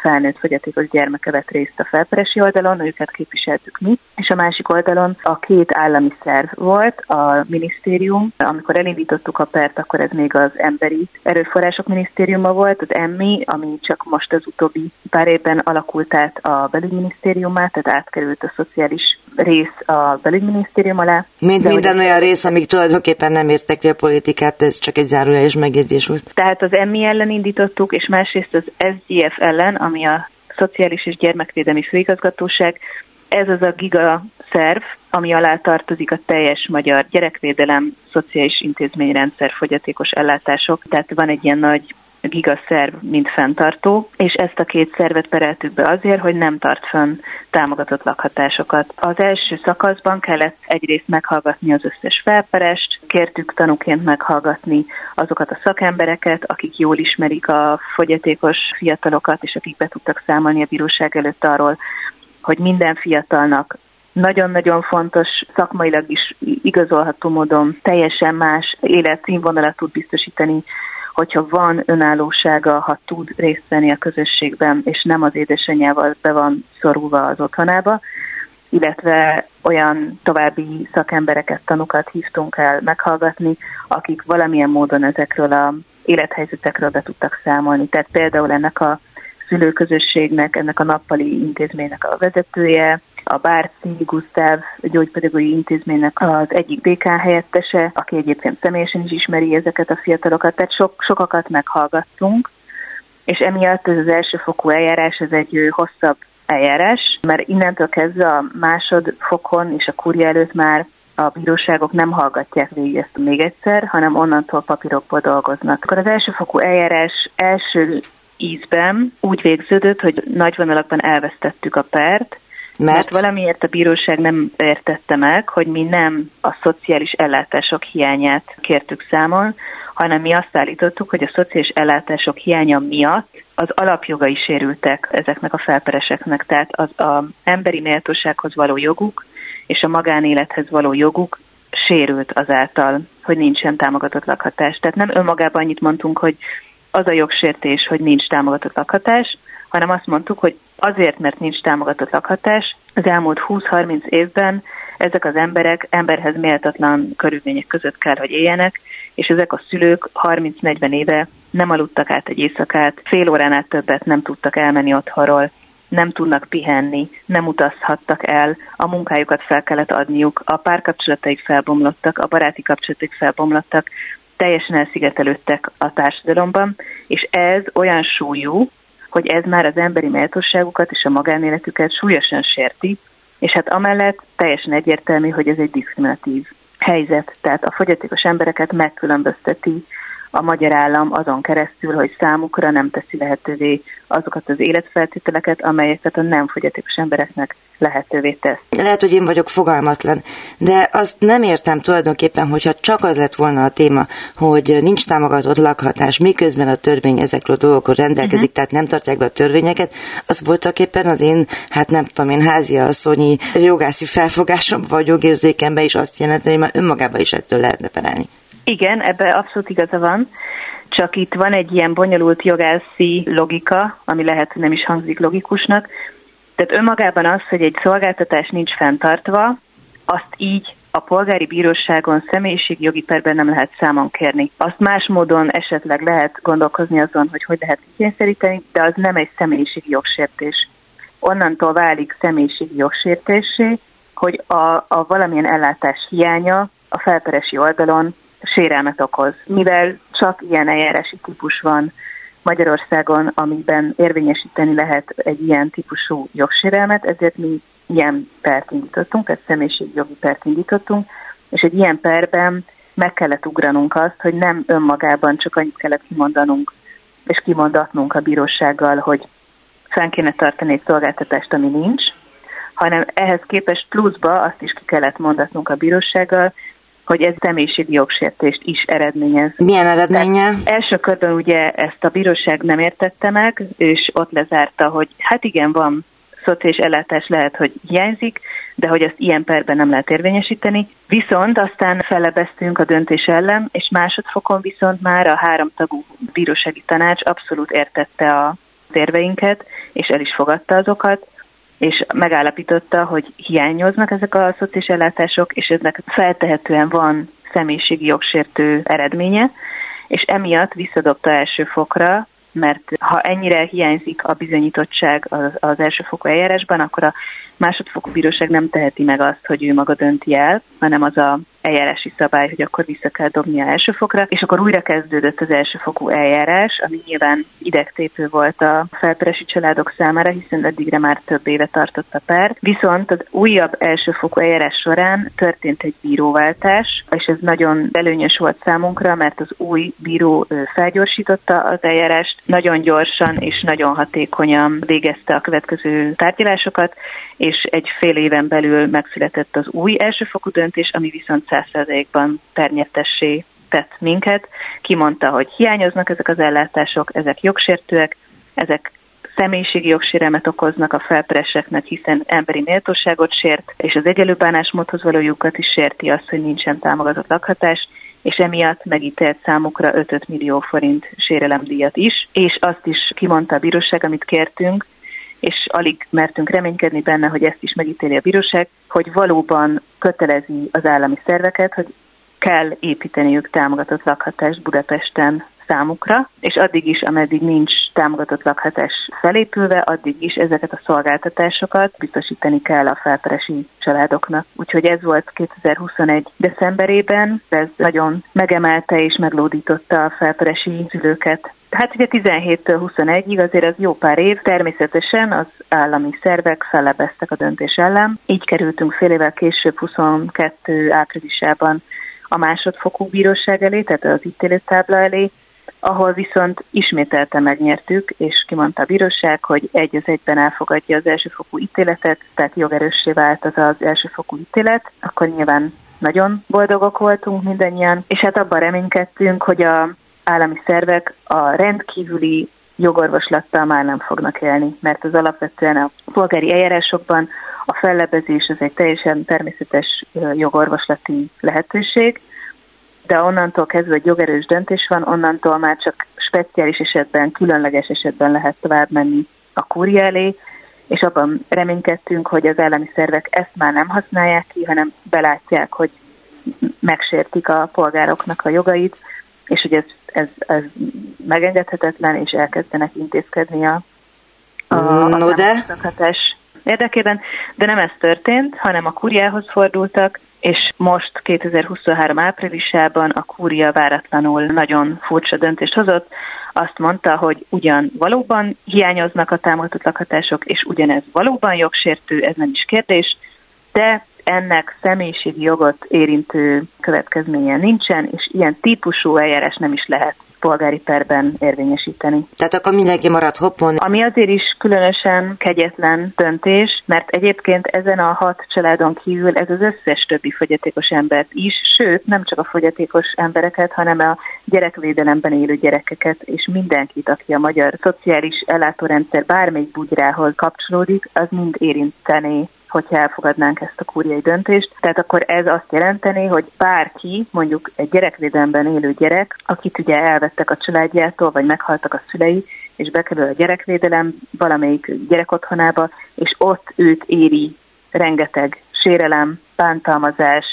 felnőtt fogyatékos gyermeke vett részt a felperesi oldalon, őket képviseltük mi, és a másik oldalon a két állami szerv volt, a minisztérium, amikor elindítottuk a pert, akkor ez még az Emberi Erőforrások Minisztériuma volt, az EMMI, ami csak most az utóbbi pár évben alakult át a belügyminisztériumá, tehát átkerült a szociális rész a belügyminisztérium alá. Mint minden olyan rész, amik tulajdonképpen nem értek a politikát, ez csak egy zárójeles megjegyzés volt. Tehát az EMMI ellen indítottuk, és másrészt az SGF ellen, ami a Szociális és Gyermekvédelmi Főigazgatóság, ez az a giga szerv, ami alá tartozik a teljes magyar gyerekvédelem, szociális intézményrendszer, fogyatékos ellátások. Tehát van egy ilyen nagy gigaszerv, mint fenntartó, és ezt a két szervet pereltük be azért, hogy nem tart fönn támogatott lakhatásokat. Az első szakaszban kellett egyrészt meghallgatni az összes felperest, kértük tanúként meghallgatni azokat a szakembereket, akik jól ismerik a fogyatékos fiatalokat, és akik be tudtak számolni a bíróság előtt arról, hogy minden fiatalnak nagyon-nagyon fontos, szakmailag is igazolható módon teljesen más életszínvonalat tud biztosítani hogyha van önállósága, ha tud részt venni a közösségben, és nem az édesanyjával be van szorulva az otthonába, illetve olyan további szakembereket, tanukat hívtunk el meghallgatni, akik valamilyen módon ezekről a élethelyzetekről be tudtak számolni. Tehát például ennek a szülőközösségnek, ennek a nappali intézménynek a vezetője, a Bárci Gusztáv gyógypedagógiai intézménynek az egyik dékán helyettese, aki egyébként személyesen is ismeri ezeket a fiatalokat, tehát sok, sokakat meghallgattunk, és emiatt ez az elsőfokú eljárás, ez egy hosszabb eljárás, mert innentől kezdve a másodfokon és a kurja előtt már a bíróságok nem hallgatják végig ezt még egyszer, hanem onnantól papírokból dolgoznak. Akkor az elsőfokú eljárás első ízben úgy végződött, hogy nagy vonalakban elvesztettük a pert, mert? Mert valamiért a bíróság nem értette meg, hogy mi nem a szociális ellátások hiányát kértük számon, hanem mi azt állítottuk, hogy a szociális ellátások hiánya miatt az alapjogai sérültek ezeknek a felpereseknek, tehát az a emberi méltósághoz való joguk és a magánélethez való joguk sérült azáltal, hogy nincsen támogatott lakhatás. Tehát nem önmagában annyit mondtunk, hogy az a jogsértés, hogy nincs támogatott lakhatás, hanem azt mondtuk, hogy azért, mert nincs támogatott lakhatás, az elmúlt 20-30 évben ezek az emberek emberhez méltatlan körülmények között kell, hogy éljenek, és ezek a szülők 30-40 éve nem aludtak át egy éjszakát, fél órán át többet nem tudtak elmenni otthonról, nem tudnak pihenni, nem utazhattak el, a munkájukat fel kellett adniuk, a párkapcsolataik felbomlottak, a baráti kapcsolataik felbomlottak, teljesen elszigetelődtek a társadalomban, és ez olyan súlyú, hogy ez már az emberi méltóságukat és a magánéletüket súlyosan sérti, és hát amellett teljesen egyértelmű, hogy ez egy diszkriminatív helyzet, tehát a fogyatékos embereket megkülönbözteti a magyar állam azon keresztül, hogy számukra nem teszi lehetővé azokat az életfeltételeket, amelyeket a nem fogyatékos embereknek lehetővé tesz. Lehet, hogy én vagyok fogalmatlan, de azt nem értem tulajdonképpen, hogyha csak az lett volna a téma, hogy nincs támogatott lakhatás, miközben a törvény ezekről a dolgokról rendelkezik, uh-huh. tehát nem tartják be a törvényeket, az voltak éppen az én, hát nem tudom én, házi asszonyi jogászi felfogásom vagy jogérzékemben is azt jelenteni, hogy már önmagában is ettől lehetne perelni. Igen, ebbe abszolút igaza van. Csak itt van egy ilyen bonyolult jogászi logika, ami lehet, nem is hangzik logikusnak. Tehát önmagában az, hogy egy szolgáltatás nincs fenntartva, azt így a polgári bíróságon személyiségjogi perben nem lehet számon kérni. Azt más módon esetleg lehet gondolkozni azon, hogy hogy lehet kikényszeríteni, de az nem egy személyiségi jogsértés. Onnantól válik személyiségi jogsértésé, hogy a, a valamilyen ellátás hiánya a felperesi oldalon sérelmet okoz. Mivel csak ilyen eljárási típus van Magyarországon, amiben érvényesíteni lehet egy ilyen típusú jogsérelmet, ezért mi ilyen pert indítottunk, ezt személyiségjogi pert indítottunk, és egy ilyen perben meg kellett ugranunk azt, hogy nem önmagában csak annyit kellett kimondanunk, és kimondatnunk a bírósággal, hogy fenn kéne tartani egy szolgáltatást, ami nincs, hanem ehhez képest pluszba azt is ki kellett mondatnunk a bírósággal, hogy ez személyiségi jogsértést is eredményez. Milyen eredménye? Tehát első körben ugye ezt a bíróság nem értette meg, és ott lezárta, hogy hát igen, van szociális ellátás lehet, hogy hiányzik, de hogy azt ilyen perben nem lehet érvényesíteni. Viszont aztán felebeztünk a döntés ellen, és másodfokon viszont már a háromtagú bírósági tanács abszolút értette a érveinket, és el is fogadta azokat, és megállapította, hogy hiányoznak ezek a szociális ellátások, és eznek feltehetően van személyiségi jogsértő eredménye, és emiatt visszadobta első fokra, mert ha ennyire hiányzik a bizonyítottság az, az elsőfokú eljárásban, akkor a másodfokú bíróság nem teheti meg azt, hogy ő maga dönti el, hanem az a eljárási szabály, hogy akkor vissza kell dobnia elsőfokra, és akkor újra kezdődött az elsőfokú eljárás, ami nyilván idegtépő volt a felperesi családok számára, hiszen eddigre már több éve tartott a per. Viszont az újabb elsőfokú eljárás során történt egy bíróváltás, és ez nagyon előnyös volt számunkra, mert az új bíró felgyorsította az eljárást, nagyon gyorsan és nagyon hatékonyan végezte a következő tárgyalásokat, és egy fél éven belül megszületett az új elsőfokú döntés, ami viszont 100%-ban pernyertessé tett minket. Kimondta, hogy hiányoznak ezek az ellátások, ezek jogsértőek, ezek személyiségi jogsérelmet okoznak a felpereseknek, hiszen emberi méltóságot sért, és az egyelő bánásmódhoz való lyukat is sérti azt, hogy nincsen támogatott lakhatás, és emiatt megítélt számukra 5 millió forint sérelemdíjat is, és azt is kimondta a bíróság, amit kértünk, és alig mertünk reménykedni benne, hogy ezt is megítéli a bíróság, hogy valóban kötelezi az állami szerveket, hogy kell építeniük támogatott lakhatást Budapesten számukra, és addig is, ameddig nincs támogatott lakhatás felépülve, addig is ezeket a szolgáltatásokat biztosítani kell a felperesi családoknak. Úgyhogy ez volt 2021. decemberében, ez nagyon megemelte és meglódította a felperesi szülőket. Hát ugye 17-től 21-ig azért az jó pár év, természetesen az állami szervek fellebeztek a döntés ellen. Így kerültünk fél évvel később 22 áprilisában a másodfokú bíróság elé, tehát az ítéletábla elé, ahol viszont ismételten megnyertük, és kimondta a bíróság, hogy egy az egyben elfogadja az elsőfokú ítéletet, tehát jogerőssé vált az az elsőfokú ítélet, akkor nyilván nagyon boldogok voltunk mindannyian, és hát abban reménykedtünk, hogy a állami szervek a rendkívüli jogorvoslattal már nem fognak élni, mert az alapvetően a polgári eljárásokban a fellebezés az egy teljesen természetes jogorvoslati lehetőség, de onnantól kezdve egy jogerős döntés van, onnantól már csak speciális esetben, különleges esetben lehet tovább menni a kúria elé, és abban reménykedtünk, hogy az állami szervek ezt már nem használják ki, hanem belátják, hogy megsértik a polgároknak a jogait, és hogy ez, ez, ez megengedhetetlen, és elkezdenek intézkedni a, a, no de? érdekében, de nem ez történt, hanem a kuriához fordultak, és most 2023 áprilisában a kúria váratlanul nagyon furcsa döntést hozott, azt mondta, hogy ugyan valóban hiányoznak a támogatott lakhatások, és ugyanez valóban jogsértő, ez nem is kérdés, de ennek személyiségi jogot érintő következménye nincsen, és ilyen típusú eljárás nem is lehet polgári perben érvényesíteni. Tehát akkor mindenki marad hoppon. Ami azért is különösen kegyetlen döntés, mert egyébként ezen a hat családon kívül ez az összes többi fogyatékos embert is, sőt nem csak a fogyatékos embereket, hanem a gyerekvédelemben élő gyerekeket és mindenkit, aki a magyar szociális ellátórendszer bármelyik bugyrához kapcsolódik, az mind érinteni hogyha elfogadnánk ezt a kúriai döntést. Tehát akkor ez azt jelenteni, hogy bárki, mondjuk egy gyerekvédelemben élő gyerek, akit ugye elvettek a családjától, vagy meghaltak a szülei, és bekerül a gyerekvédelem valamelyik gyerekotthonába, és ott őt éri rengeteg sérelem, bántalmazás,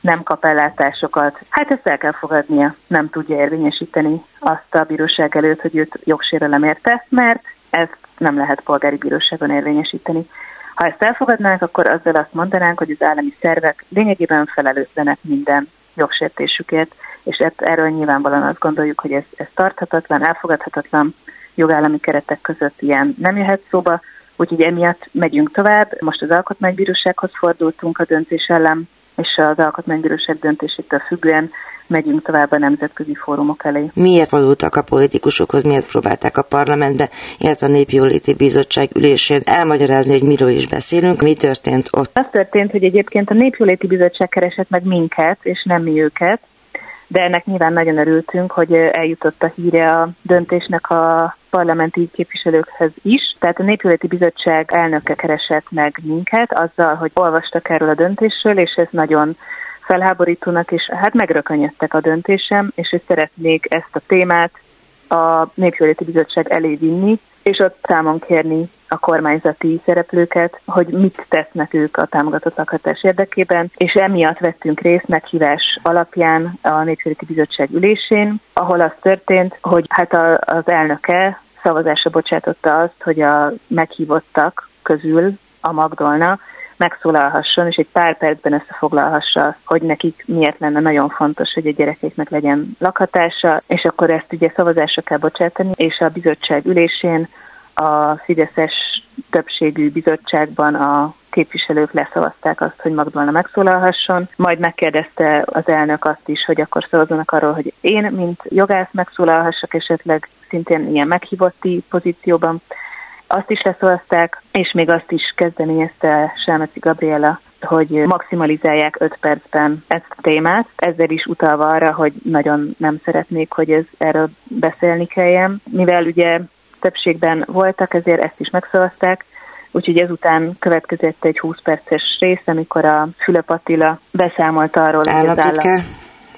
nem kap ellátásokat. Hát ezt el kell fogadnia, nem tudja érvényesíteni azt a bíróság előtt, hogy őt jogsérelem érte, mert ezt nem lehet polgári bíróságon érvényesíteni. Ha ezt elfogadnánk, akkor azzal azt mondanánk, hogy az állami szervek lényegében felelőtlenek minden jogsértésükért, és erről nyilvánvalóan azt gondoljuk, hogy ez, ez tarthatatlan, elfogadhatatlan jogállami keretek között ilyen nem jöhet szóba, úgyhogy emiatt megyünk tovább. Most az Alkotmánybírósághoz fordultunk a döntés ellen, és az Alkotmánybíróság döntésétől függően megyünk tovább a nemzetközi fórumok elé. Miért fordultak a politikusokhoz, miért próbálták a parlamentbe, illetve a Népjóléti Bizottság ülésén elmagyarázni, hogy miről is beszélünk, mi történt ott? Az történt, hogy egyébként a Népjóléti Bizottság keresett meg minket, és nem mi őket, de ennek nyilván nagyon örültünk, hogy eljutott a híre a döntésnek a parlamenti képviselőkhez is. Tehát a Népjóléti Bizottság elnöke keresett meg minket azzal, hogy olvastak erről a döntésről, és ez nagyon felháborítónak, és hát megrökönyödtek a döntésem, és hogy szeretnék ezt a témát a Népjóléti Bizottság elé vinni, és ott számon kérni a kormányzati szereplőket, hogy mit tesznek ők a támogatott lakhatás érdekében, és emiatt vettünk részt meghívás alapján a Népjóléti Bizottság ülésén, ahol az történt, hogy hát a, az elnöke szavazásra bocsátotta azt, hogy a meghívottak közül a Magdolna megszólalhasson, és egy pár percben összefoglalhassa, hogy nekik miért lenne nagyon fontos, hogy a gyerekeknek legyen lakhatása, és akkor ezt ugye szavazásra kell bocsátani, és a bizottság ülésén a Fideszes többségű bizottságban a képviselők leszavazták azt, hogy Magdolna megszólalhasson, majd megkérdezte az elnök azt is, hogy akkor szavazzanak arról, hogy én, mint jogász megszólalhassak esetleg szintén ilyen meghívotti pozícióban, azt is leszavazták, és még azt is kezdeményezte Selmeci Gabriela, hogy maximalizálják 5 percben ezt a témát, ezzel is utalva arra, hogy nagyon nem szeretnék, hogy ez erről beszélni kelljen. Mivel ugye többségben voltak, ezért ezt is megszavazták, úgyhogy ezután következett egy 20 perces rész, amikor a Fülöp Attila beszámolt arról, hogy az állam,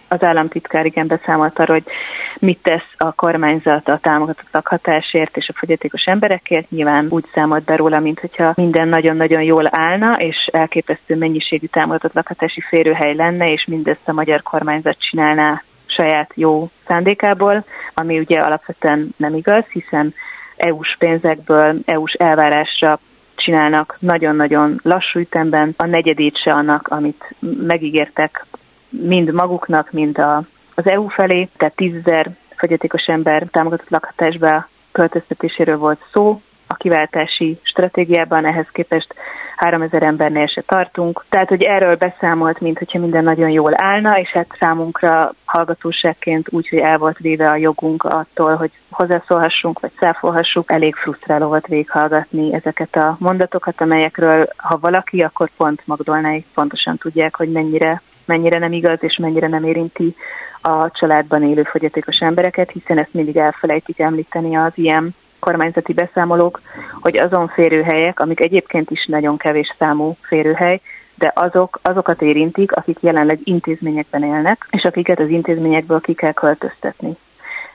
az államtitkár igen beszámolt arról, hogy mit tesz a kormányzat a támogatott lakhatásért és a fogyatékos emberekért. Nyilván úgy számolt be róla, mint hogyha minden nagyon-nagyon jól állna, és elképesztő mennyiségű támogatott lakhatási férőhely lenne, és mindezt a magyar kormányzat csinálná saját jó szándékából, ami ugye alapvetően nem igaz, hiszen EU-s pénzekből, EU-s elvárásra csinálnak nagyon-nagyon lassú ütemben, a negyedét se annak, amit megígértek mind maguknak, mind a, az EU felé, tehát tízezer fogyatékos ember támogatott lakhatásba költöztetéséről volt szó, a kiváltási stratégiában ehhez képest 3000 embernél se tartunk. Tehát, hogy erről beszámolt, mint hogyha minden nagyon jól állna, és hát számunkra hallgatóságként úgy, hogy el volt véve a jogunk attól, hogy hozzászólhassunk, vagy száfolhassuk, elég frusztráló volt véghallgatni ezeket a mondatokat, amelyekről, ha valaki, akkor pont Magdolnáig pontosan tudják, hogy mennyire mennyire nem igaz, és mennyire nem érinti a családban élő fogyatékos embereket, hiszen ezt mindig elfelejtik említeni az ilyen kormányzati beszámolók, hogy azon férőhelyek, amik egyébként is nagyon kevés számú férőhely, de azok, azokat érintik, akik jelenleg intézményekben élnek, és akiket az intézményekből ki kell költöztetni.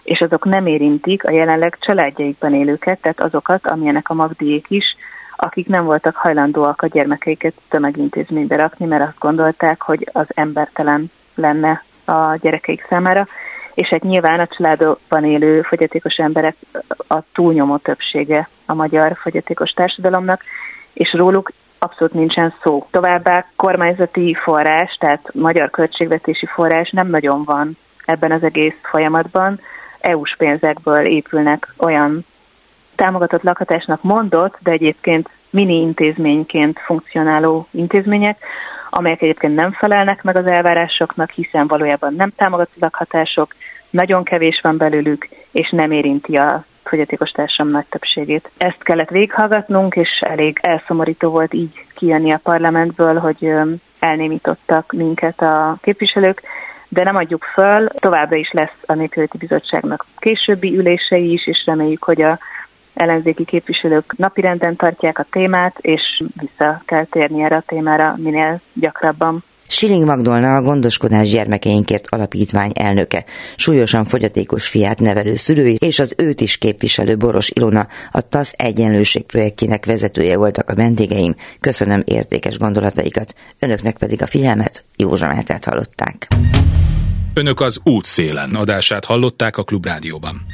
És azok nem érintik a jelenleg családjaikban élőket, tehát azokat, amilyenek a magdiék is, akik nem voltak hajlandóak a gyermekeiket tömegintézménybe rakni, mert azt gondolták, hogy az embertelen lenne a gyerekeik számára, és hát nyilván a családokban élő fogyatékos emberek a túlnyomó többsége a magyar fogyatékos társadalomnak, és róluk abszolút nincsen szó. Továbbá kormányzati forrás, tehát magyar költségvetési forrás nem nagyon van ebben az egész folyamatban. EU-s pénzekből épülnek olyan támogatott lakhatásnak mondott, de egyébként mini intézményként funkcionáló intézmények, amelyek egyébként nem felelnek meg az elvárásoknak, hiszen valójában nem támogatott lakhatások, nagyon kevés van belőlük, és nem érinti a fogyatékos társam nagy többségét. Ezt kellett véghallgatnunk, és elég elszomorító volt így kijönni a parlamentből, hogy elnémítottak minket a képviselők, de nem adjuk föl, továbbra is lesz a Népjövőti Bizottságnak későbbi ülései is, és reméljük, hogy a ellenzéki képviselők napirenden tartják a témát, és vissza kell térni erre a témára minél gyakrabban. Siling Magdolna a Gondoskodás Gyermekeinkért Alapítvány elnöke, súlyosan fogyatékos fiát nevelő szülői és az őt is képviselő Boros Ilona, a TASZ egyenlőség projektjének vezetője voltak a vendégeim. Köszönöm értékes gondolataikat, önöknek pedig a figyelmet, Józsa Mártát hallották. Önök az útszélen adását hallották a Klubrádióban.